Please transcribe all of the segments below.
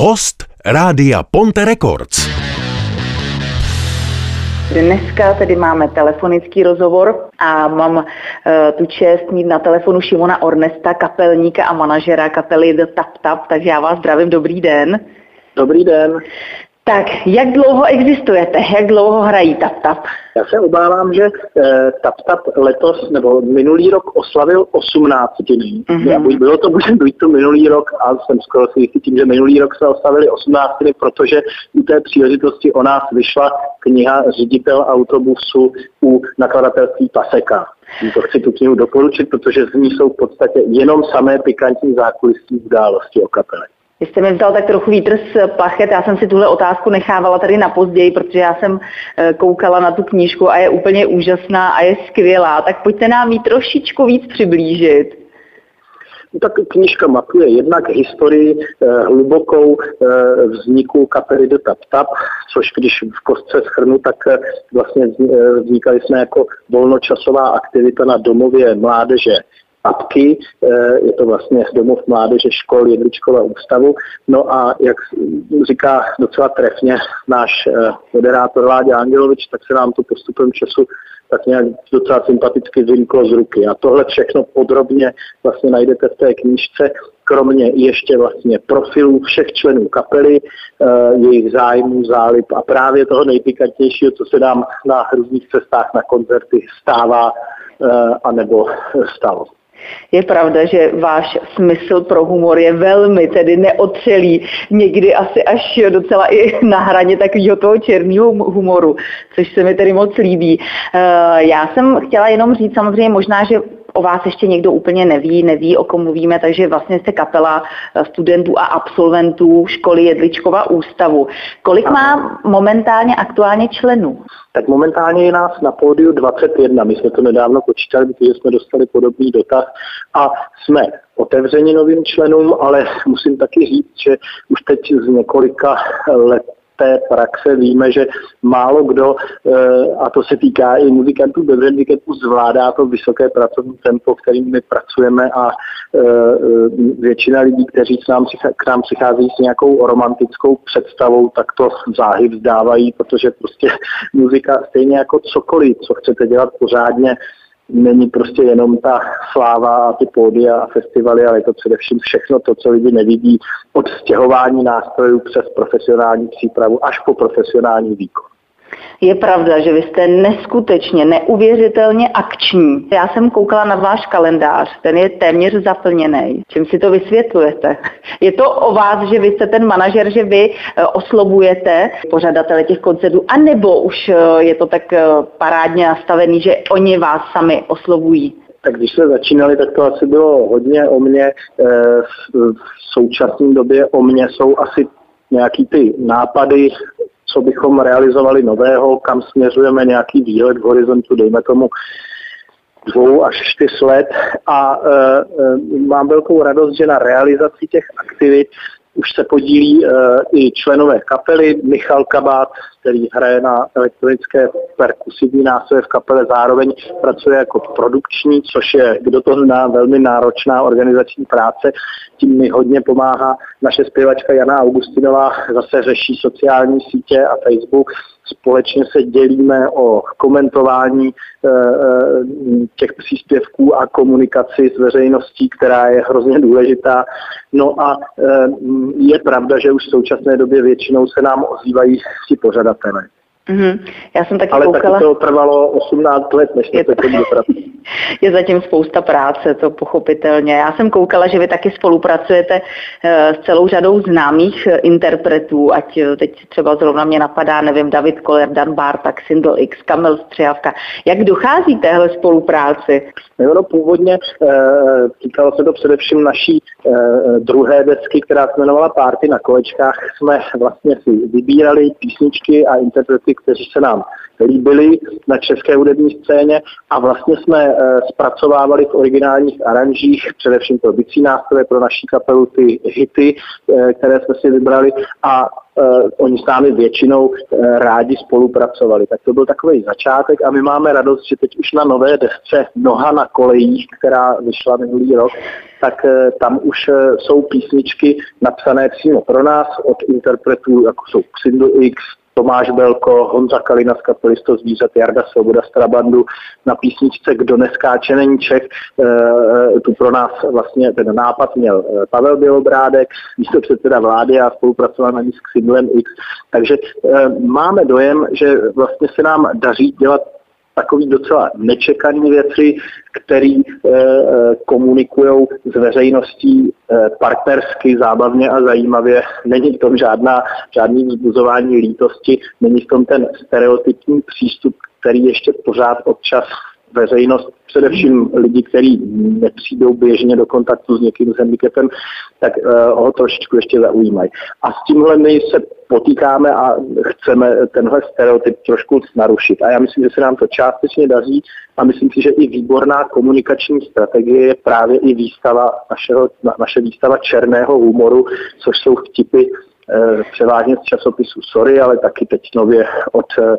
Host Rádia Ponte Records. Dneska tedy máme telefonický rozhovor a mám uh, tu čest mít na telefonu Šimona Ornesta, kapelníka a manažera kapely The Tap Tap, takže já vás zdravím, dobrý den. Dobrý den. Tak, jak dlouho existujete? Jak dlouho hrají Tap Tap? Já se obávám, že eh, Tap Tap letos nebo minulý rok oslavil 18 dní. Mm-hmm. Bylo to, může být to minulý rok a jsem skoro si jistý tím, že minulý rok jsme oslavili 18 dní, protože u té příležitosti o nás vyšla kniha Ředitel autobusu u nakladatelství Paseka. To chci tu knihu doporučit, protože z ní jsou v podstatě jenom samé pikantní zákulisní události o kapele. Vy jste mi vzal tak trochu vítr z plachet, já jsem si tuhle otázku nechávala tady na později, protože já jsem eh, koukala na tu knížku a je úplně úžasná a je skvělá. Tak pojďte nám ji trošičku víc přiblížit. Tak knižka mapuje jednak historii eh, hlubokou eh, vzniku kapely The Tap Tap, což když v kostce schrnu, tak eh, vlastně eh, vznikali jsme jako volnočasová aktivita na domově mládeže apky, eh, je to vlastně domov mládeže škol Jedličkova ústavu. No a jak říká docela trefně náš eh, moderátor Láďa Angelovič, tak se nám to postupem času tak nějak docela sympaticky vymklo z ruky. A tohle všechno podrobně vlastně najdete v té knížce, kromě ještě vlastně profilů všech členů kapely, eh, jejich zájmů, zálib a právě toho nejpikantnějšího, co se nám na různých cestách na koncerty stává anebo stalo. Je pravda, že váš smysl pro humor je velmi tedy neotřelý, někdy asi až docela i na hraně takového toho černého humoru, což se mi tedy moc líbí. Eh, já jsem chtěla jenom říct samozřejmě možná, že o vás ještě někdo úplně neví, neví, o kom mluvíme, takže vlastně jste kapela studentů a absolventů školy Jedličkova ústavu. Kolik má momentálně aktuálně členů? Tak momentálně je nás na pódiu 21. My jsme to nedávno počítali, protože jsme dostali podobný dotaz a jsme otevřeni novým členům, ale musím taky říct, že už teď z několika let té praxe. Víme, že málo kdo, eh, a to se týká i muzikantů bez handicapu, zvládá to vysoké pracovní tempo, kterým my pracujeme a eh, většina lidí, kteří k nám, k nám přichází s nějakou romantickou představou, tak to záhy vzdávají, protože prostě muzika stejně jako cokoliv, co chcete dělat pořádně, není prostě jenom ta sláva a ty pódia a festivaly, ale je to především všechno to, co lidi nevidí od stěhování nástrojů přes profesionální přípravu až po profesionální výkon. Je pravda, že vy jste neskutečně, neuvěřitelně akční. Já jsem koukala na váš kalendář, ten je téměř zaplněný. Čím si to vysvětlujete? Je to o vás, že vy jste ten manažer, že vy eh, oslovujete pořadatele těch koncertů, anebo už eh, je to tak eh, parádně nastavený, že oni vás sami oslovují? Tak když jsme začínali, tak to asi bylo hodně o mně. V současné době o mně jsou asi nějaký ty nápady, co bychom realizovali nového, kam směřujeme nějaký výhled v horizontu, dejme tomu dvou až čtyř let. A e, e, mám velkou radost, že na realizaci těch aktivit už se podílí e, i členové kapely. Michal Kabát, který hraje na elektronické perkusivní nástroje v kapele, zároveň pracuje jako produkční, což je, kdo to zná, velmi náročná organizační práce. Tím mi hodně pomáhá naše zpěvačka Jana Augustinová, zase řeší sociální sítě a Facebook společně se dělíme o komentování eh, eh, těch příspěvků a komunikaci s veřejností, která je hrozně důležitá. No a eh, je pravda, že už v současné době většinou se nám ozývají ti pořadatelé. Mm-hmm. Já jsem taky Ale koukala... taky to trvalo 18 let, než je to Je zatím spousta práce, to pochopitelně. Já jsem koukala, že vy taky spolupracujete eh, s celou řadou známých eh, interpretů, ať eh, teď třeba zrovna mě napadá, nevím, David Koller, Dan Bartak, Sindel X, Kamil Střihavka. Jak dochází téhle spolupráci? No, no původně týkalo se to především naší druhé desky, která se jmenovala Párty na kolečkách. Jsme vlastně si vybírali písničky a interprety, kteří se nám líbili na české hudební scéně a vlastně jsme eh, zpracovávali v originálních aranžích, především pro bicí nástroje pro naší kapelu, ty hity, eh, které jsme si vybrali a oni s námi většinou uh, rádi spolupracovali. Tak to byl takový začátek a my máme radost, že teď už na nové desce Noha na kolejích, která vyšla minulý rok, tak uh, tam už jsou písničky napsané přímo pro nás od interpretů, jako jsou Xindl X, Tomáš Belko, Honza Kalina z kapely zvířat, Jarda Svoboda z Trabandu na písničce Kdo neskáče není Čech. E, tu pro nás vlastně ten nápad měl eh, Pavel Bělobrádek, místo předseda vlády a spolupracoval na ní s Xindlem X. Takže máme dojem, že vlastně se nám daří dělat takový docela nečekaný věci, který e, komunikují s veřejností e, partnersky, zábavně a zajímavě. Není v tom žádná, žádný vzbuzování lítosti, není v tom ten stereotypní přístup, který ještě pořád občas veřejnost, především lidi, kteří nepřijdou běžně do kontaktu s někým s handicapem, tak uh, ho trošičku ještě zaujímají. A s tímhle my se potýkáme a chceme tenhle stereotyp trošku narušit. A já myslím, že se nám to částečně daří a myslím si, že i výborná komunikační strategie je právě i výstava našeho, na, naše výstava černého humoru, což jsou vtipy eh, převážně z časopisu Sorry, ale taky teď nově od eh,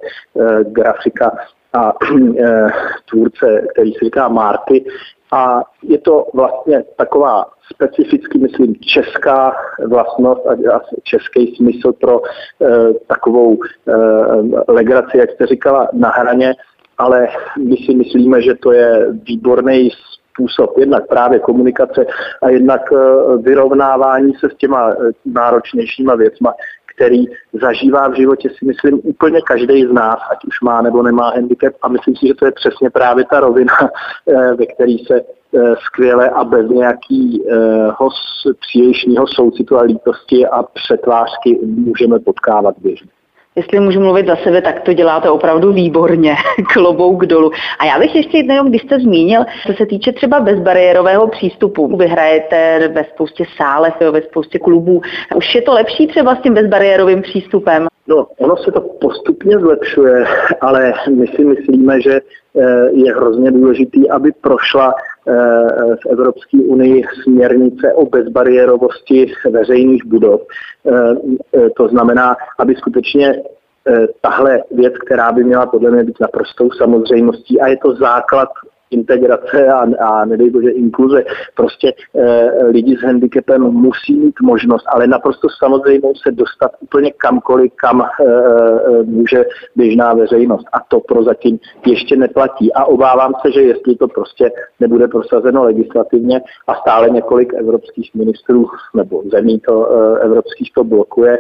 grafika a e, tvůrce, který se říká Marty. A je to vlastně taková specificky, myslím, česká vlastnost a, český smysl pro e, takovou e, legraci, jak jste říkala, na hraně, ale my si myslíme, že to je výborný způsob jednak právě komunikace a jednak vyrovnávání se s těma náročnějšíma věcma, který zažívá v životě, si myslím, úplně každý z nás, ať už má nebo nemá handicap. A myslím si, že to je přesně právě ta rovina, eh, ve které se eh, skvěle a bez nějakého přílišního soucitu a lítosti a přetvářky můžeme potkávat běžně. Jestli můžu mluvit za sebe, tak to děláte opravdu výborně, klobouk dolů. A já bych ještě jednou, když jste zmínil, co se týče třeba bezbariérového přístupu, vy hrajete ve spoustě sálech, ve spoustě klubů. Už je to lepší třeba s tím bezbariérovým přístupem? No, ono se to postupně zlepšuje, ale my si myslíme, že eh, je hrozně důležitý, aby prošla v Evropské unii směrnice o bezbariérovosti veřejných budov. Eh, to znamená, aby skutečně tahle věc, která by měla podle mě být naprostou samozřejmostí a je to základ integrace a, a nedej bože inkluze. Prostě e, lidi s handicapem musí mít možnost, ale naprosto samozřejmě se dostat úplně kamkoliv, kam e, může běžná veřejnost. A to prozatím ještě neplatí. A obávám se, že jestli to prostě nebude prosazeno legislativně a stále několik evropských ministrů nebo zemí to e, evropských to blokuje,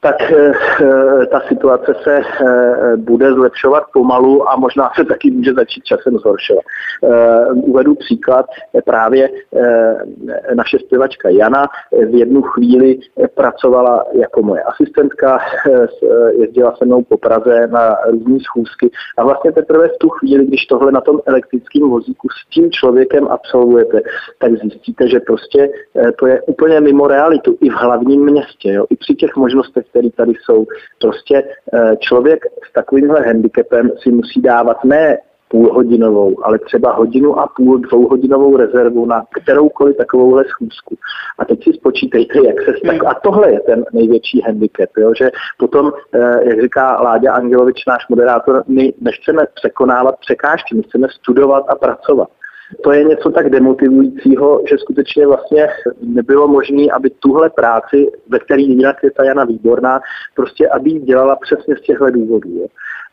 tak eh, eh, ta situace se eh, bude zlepšovat pomalu a možná se taky může začít časem zhoršovat. Uvedu příklad, právě naše zpěvačka Jana v jednu chvíli pracovala jako moje asistentka, jezdila se mnou po Praze na různé schůzky a vlastně teprve v tu chvíli, když tohle na tom elektrickém vozíku s tím člověkem absolvujete, tak zjistíte, že prostě to je úplně mimo realitu i v hlavním městě, jo? i při těch možnostech, které tady jsou. Prostě eh, člověk s takovýmhle handicapem si musí dávat ne půlhodinovou, ale třeba hodinu a půl, dvouhodinovou rezervu na kteroukoliv takovouhle schůzku. A teď si spočítejte, jak se tak... A tohle je ten největší handicap, jo? že potom, eh, jak říká Láďa Angelovič, náš moderátor, my nechceme překonávat překážky, my chceme studovat a pracovat. To je něco tak demotivujícího, že skutečně vlastně nebylo možné, aby tuhle práci, ve které jinak je ta Jana výborná, prostě aby ji dělala přesně z těchto důvodů. Jo.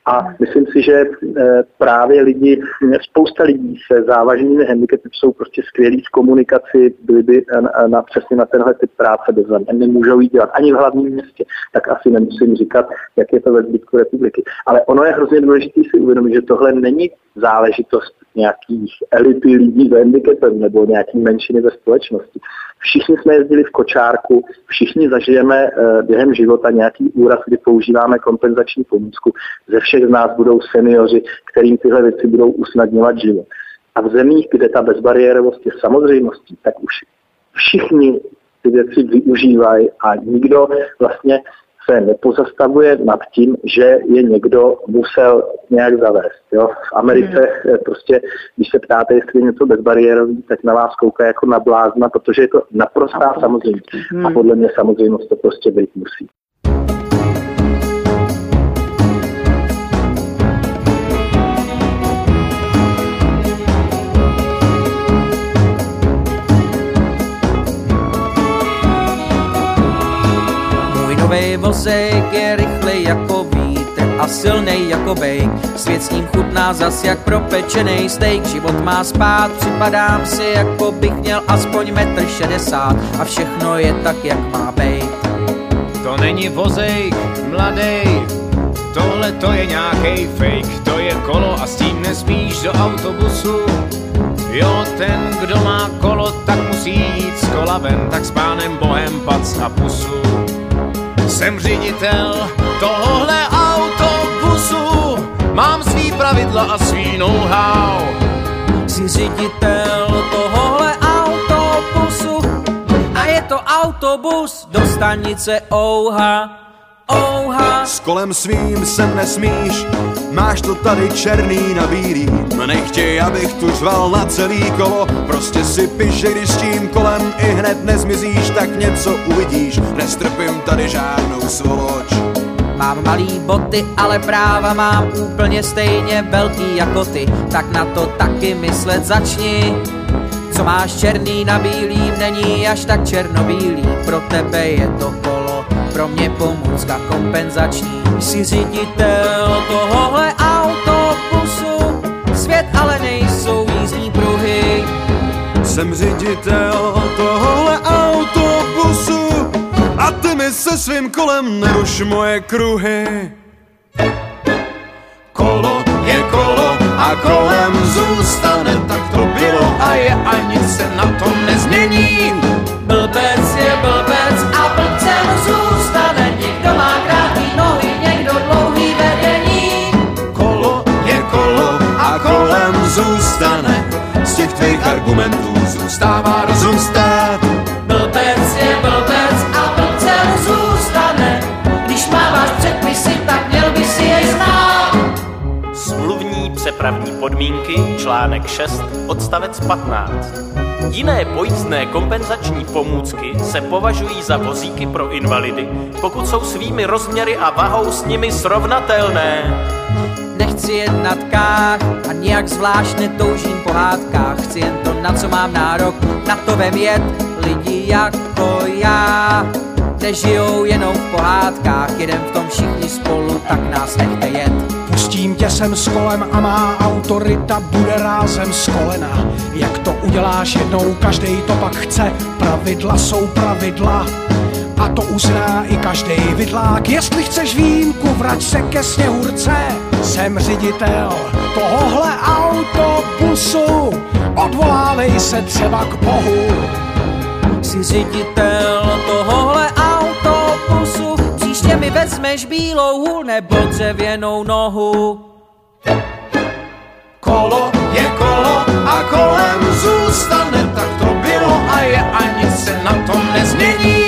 A myslím si, že eh, právě lidi, spousta lidí se závažnými handicapy jsou prostě skvělí v komunikaci, byli by na, na, přesně na tenhle typ práce bezvadní. Nemůžou jí dělat ani v hlavním městě, tak asi nemusím říkat, jak je to ve zbytku republiky. Ale ono je hrozně důležité si uvědomit, že tohle není záležitost nějakých elity lidí s handicapem nebo nějaký menšiny ve společnosti. Všichni jsme jezdili v kočárku, všichni zažijeme eh, během života nějaký úraz, kdy používáme kompenzační pomůcku. Ze všech z nás budou seniori, kterým tyhle věci budou usnadňovat život. A v zemích, kde ta bezbariérovost je samozřejmostí, tak už všichni ty věci využívají a nikdo vlastně se nepozastavuje nad tím, že je někdo musel nějak zavést. Jo? V Americe mm. prostě, když se ptáte, jestli je něco bezbariérový, tak na vás kouká jako na blázna, protože je to naprostá samozřejmost. Mm. A podle mě samozřejmost to prostě být musí. Silnej jako bejk. Svět s ním chutná zas jak propečený steak. Život má spát, připadám si, jako bych měl aspoň metr šedesát a všechno je tak, jak má bejt. To není vozejk, mladej, tohle to je nějaký fake, to je kolo a s tím nespíš do autobusu. Jo, ten, kdo má kolo, tak musí jít z kola ven, tak s pánem Bohem pac na pusu. Jsem ředitel tohle autobusu, mám svý pravidla a svý know-how. Jsi ředitel tohohle autobusu a je to autobus do stanice Ouha. Ouha. S kolem svým sem nesmíš, máš to tady černý na bílý. Nechtěj, abych tu řval na celý kolo, prostě si piš, že když s tím kolem i hned nezmizíš, tak něco uvidíš. Nestrpím tady žádnou svoloč. Mám malý boty, ale práva mám úplně stejně velký jako ty, tak na to taky myslet začni. Co máš černý na bílý, není až tak černobílý, pro tebe je to kolo, pro mě pomůcka kompenzační. Jsi ředitel tohohle autobusu, svět ale nejsou jízdní pruhy. Jsem ředitel tohohle se svým kolem neruš moje kruhy. Kolo je kolo a kolem zůstane, tak to bylo a je a nic se na tom nezmění. Blbec je blbec a blbcem zůstane, někdo má krátký nohy, někdo dlouhý vedení. Kolo je kolo a kolem zůstane, z těch tvých argumentů zůstává článek 6, odstavec 15. Jiné pojízdné kompenzační pomůcky se považují za vozíky pro invalidy, pokud jsou svými rozměry a vahou s nimi srovnatelné. Nechci jet na tkách a nijak zvlášť netoužím po hádkách. Chci jen to, na co mám nárok, na to vem jet lidi jako já. Nežijou jenom v pohádkách, jedem v tom všichni spolu, tak nás nechte jet. Pustím tě sem s kolem a má autorita bude rázem z kolena. Jak to uděláš jednou, každý to pak chce. Pravidla jsou pravidla. A to uzná i každý vidlák. Jestli chceš výjimku, vrať se ke sněhurce. Jsem ředitel tohohle autobusu. Odvolávej se třeba k Bohu. Jsi ředitel tohohle autobusu, vezmeš bílou hůl nebo dřevěnou nohu. Kolo je kolo a kolem zůstane, tak to bylo a je a nic se na tom nezmění.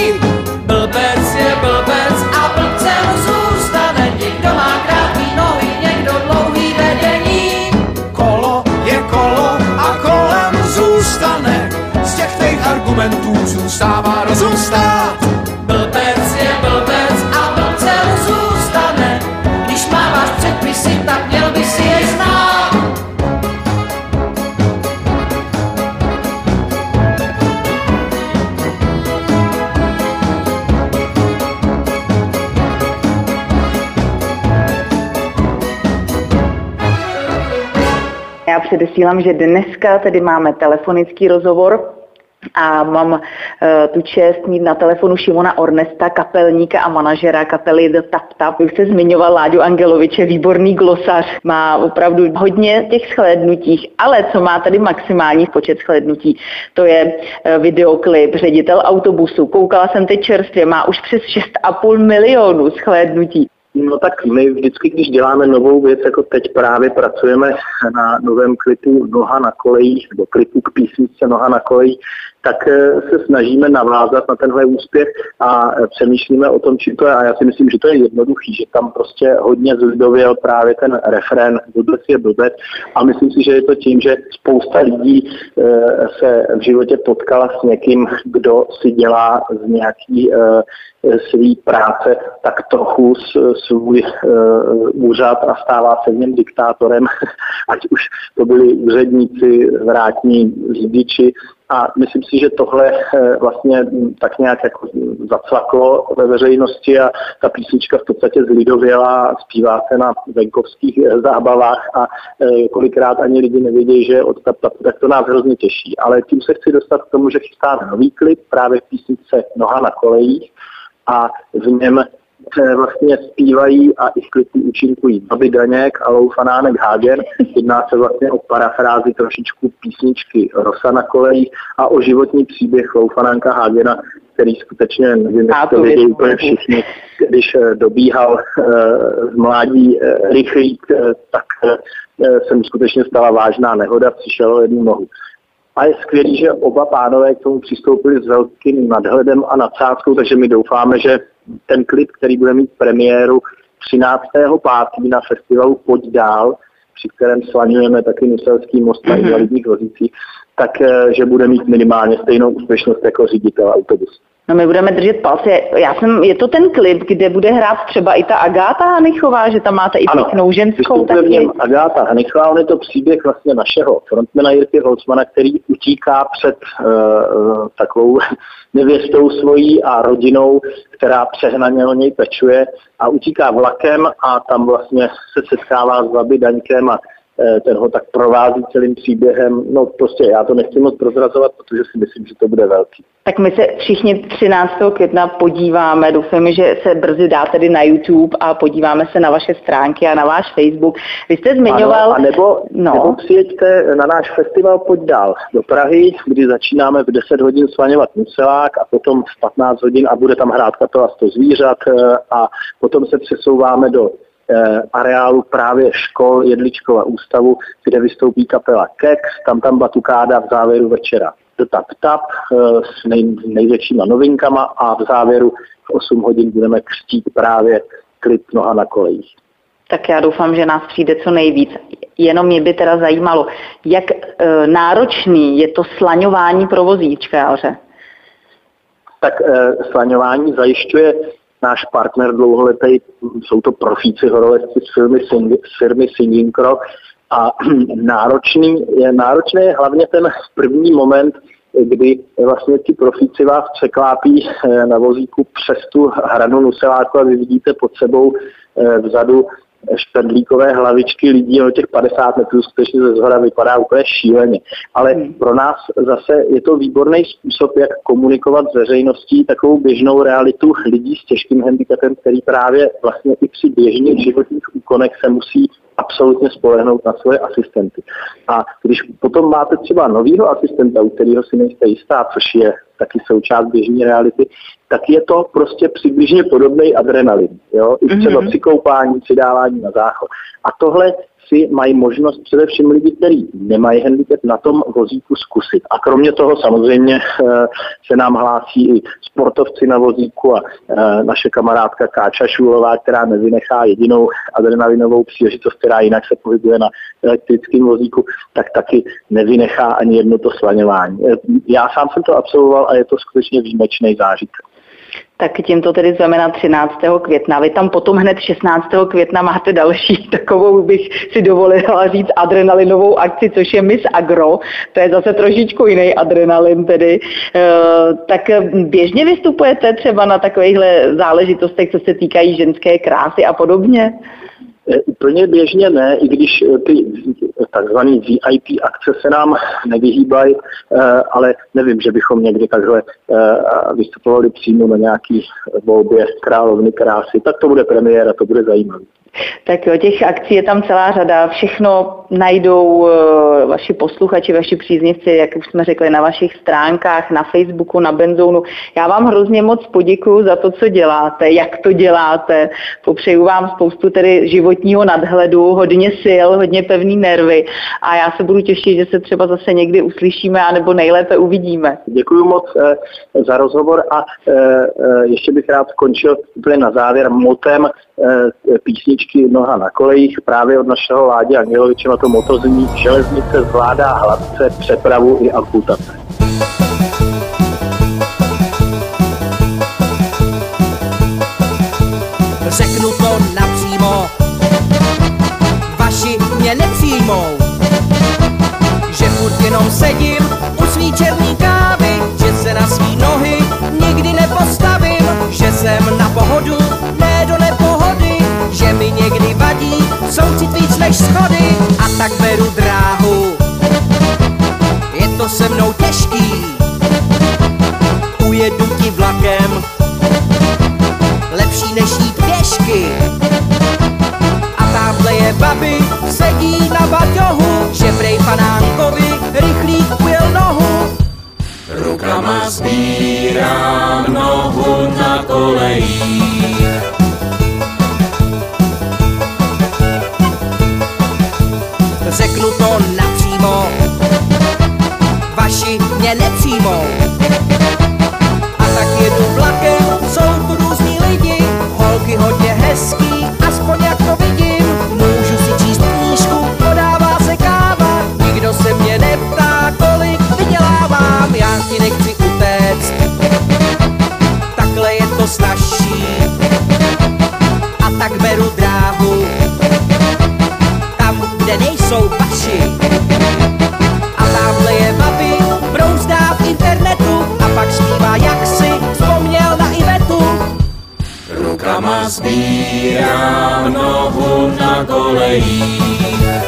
Předesílám, že dneska tedy máme telefonický rozhovor a mám uh, tu čest mít na telefonu Šimona Ornesta, kapelníka a manažera kapely The Tap Tap. Jak se zmiňoval Láďo Angeloviče, výborný glosař, má opravdu hodně těch shlédnutích, ale co má tady maximální počet shlédnutí, to je uh, videoklip ředitel autobusu. Koukala jsem teď čerstvě, má už přes 6,5 milionů shlédnutí. No tak my vždycky, když děláme novou věc, jako teď právě pracujeme na novém klipu Noha na kolejích, nebo klipu k písničce Noha na kolejích, tak eh, se snažíme navázat na tenhle úspěch a eh, přemýšlíme o tom, či to je. A já si myslím, že to je jednoduchý, že tam prostě hodně zlidověl právě ten refrén blbec je blbec. A myslím si, že je to tím, že spousta lidí eh, se v životě potkala s někým, kdo si dělá z nějaký svý práce tak trochu svůj úřad a stává se v něm diktátorem, ať už to byli úředníci, vrátní řidiči, A myslím si, že tohle eh, vlastně hm, tak nějak jako zacvaklo ve veřejnosti a ta písnička v podstatě zlidověla, zpívá se na venkovských eh, zábavách a eh, kolikrát ani lidi nevědějí, že je od Taptapu, tak to nás hrozně těší. Ale tím se chci dostat k tomu, že chystáme nový klip právě v písničce Noha na kolejích a v něm vlastně zpívají a i v klipu účinkují Babi Daněk a Loufanánek Hagen. Jedná se vlastně o parafrázi trošičku písničky Rosa na kolejích a o životní příběh Loufanánka Hagena, který skutečně, nevím, jestli to vědí úplně všichni, když eh, dobíhal z mládí uh, rychlík, tak se mu skutečně stala vážná nehoda, přišel o jednu nohu. A je skvělé, že oba pánové k tomu přistoupili s velkým nadhledem a nadsázkou, takže my doufáme, že ten klip, který bude mít premiéru 13.5. na festivalu Pojď dál, při kterém slaňujeme taky Nuselský most na mhm. invalidních vozících, tak eh, že bude mít minimálně stejnou úspěšnost jako ředitel autobusu. No my budeme držet palce. Já jsem, je to ten klip, kde bude hrát třeba i ta Agáta Hanichová, že tam máte i ano, pěknou ženskou taky. Agáta Hanichová, on je to příběh vlastně našeho frontmana Jirky Holzmana, který utíká před uh, takovou nevěstou svojí a rodinou, která přehnaně o něj pečuje a utíká vlakem a tam vlastně se setkává s Babi Daňkem a ten ho tak provází celým příběhem. No prostě já to nechci moc prozrazovat, protože si myslím, že to bude velký. Tak my se všichni 13. května podíváme, doufám, že se brzy dá tedy na YouTube a podíváme se na vaše stránky a na váš Facebook. Vy jste zmiňoval... Ano, a nebo, no. nebo přijeďte na náš festival Pojď dál do Prahy, kdy začínáme v 10 hodin svaňovat muselák a potom v 15 hodin a bude tam hrát kapela 100 zvířat eh, a potom se přesouváme do Eh, areálu právě škol Jedličkova ústavu, kde vystoupí kapela Kex, tam tam batukáda v závěru večera Tap Tap eh, s nej, největšíma novinkama a v závěru v 8 hodin budeme křtít právě klip Noha na kolejích. Tak já doufám, že nás přijde co nejvíc. Jenom mě by teda zajímalo, jak e, náročný je to slaňování pro vozíčkáře? Tak e, slaňování zajišťuje náš partner dlouholetý, jsou to profíci horolezci z firmy, z firmy Singing Rock a náročný je, náročný je hlavně ten první moment, kdy vlastně ti profíci vás překlápí eh, na vozíku přes tu hranu Nuseláku a vy vidíte pod sebou eh, vzadu špendlíkové hlavičky lidí o těch 50 metrů skutečně ze zhora vypadá úplně šíleně. Ale hmm. pro nás zase je to výborný způsob, jak komunikovat s veřejností takovou běžnou realitu lidí s těžkým handicapem, který právě vlastně i při běžných životních úkonech se musí absolutně spolehnout na svoje asistenty. A když potom máte třeba novýho asistenta, u kterého si nejste jistá, což je taky součást běžní reality, tak je to prostě přibližně podobný adrenalin. Jo? I třeba mm-hmm. při koupání, při dávání na záchod. A tohle si mají možnost především lidi, kteří nemají handicap, na tom vozíku zkusit. A kromě toho samozřejmě eh, se nám hlásí i sportovci na vozíku a eh, naše kamarádka Káča Šulová, která nevynechá jedinou adrenalinovou příležitost, která jinak se pohybuje na elektrickém vozíku, tak taky nevynechá ani jedno to slaňování. Eh, já sám jsem to absolvoval a je to skutečně výjimečný zážitek tak tím to tedy znamená 13. května. Vy tam potom hned 16. května máte další takovou, bych si dovolila říct, adrenalinovou akci, což je Miss Agro. To je zase trošičku jiný adrenalin tedy. E, tak běžně vystupujete třeba na takovýchhle záležitostech, co se týkají ženské krásy a podobně? Eh, úplně běžně ne, i když eh, ty takzvané VIP akce se nám nevyhýbají, eh, ale nevím, že bychom někdy takhle vystupovali přímo na nějaký volbě královny krásy. Tak to bude premiéra, to bude zajímavé. Tak jo, těch akcí je tam celá řada. Všechno najdou uh, vaši posluchači, vaši příznivci, jak už jsme řekli, na vašich stránkách, na Facebooku, na Benzounu. Já vám hrozně moc poděkuju za to, co děláte, jak to děláte. Popřeju vám spoustu tedy životního nadhledu, hodně sil, hodně pevný nervy a já se budu těšit, že se třeba zase někdy uslyšíme anebo nejlépe uvidíme. Děkuji moc eh, za rozhovor a eh, eh, ještě bych rád skončil úplně na závěr motem eh, písničky písničky Noha na kolejích právě od našeho Ládě Angeloviče na to motozní železnice zvládá hladce přepravu i amputace. Řeknu to napřímo, vaši mě nepřijmou, že furt jenom sedím u svý černý kávy, že se na svý nohy nikdy nepostavím, že jsem na pohodu, ne do nepohody, že mi někdy vadí soucit víc než schody a tak beru dráhu. Je to se mnou těžký, ujedu ti vlakem, lepší než jít pěšky. A tamhle je babi, sedí na baťohu, že prej panánkovi rychlík ujel nohu. Rukama sbírám nohu na kolejích. Řeknu to napřímo, vaši mě nepřijmou. A tak jedu vlakem, jsou tu různí lidi, holky hodně hezký, aspoň jak to vidím. Můžu si číst knížku, podává se káva, nikdo se mě neptá, kolik vydělávám, já ti nechci utéct. Sbírám nohu na kolejích.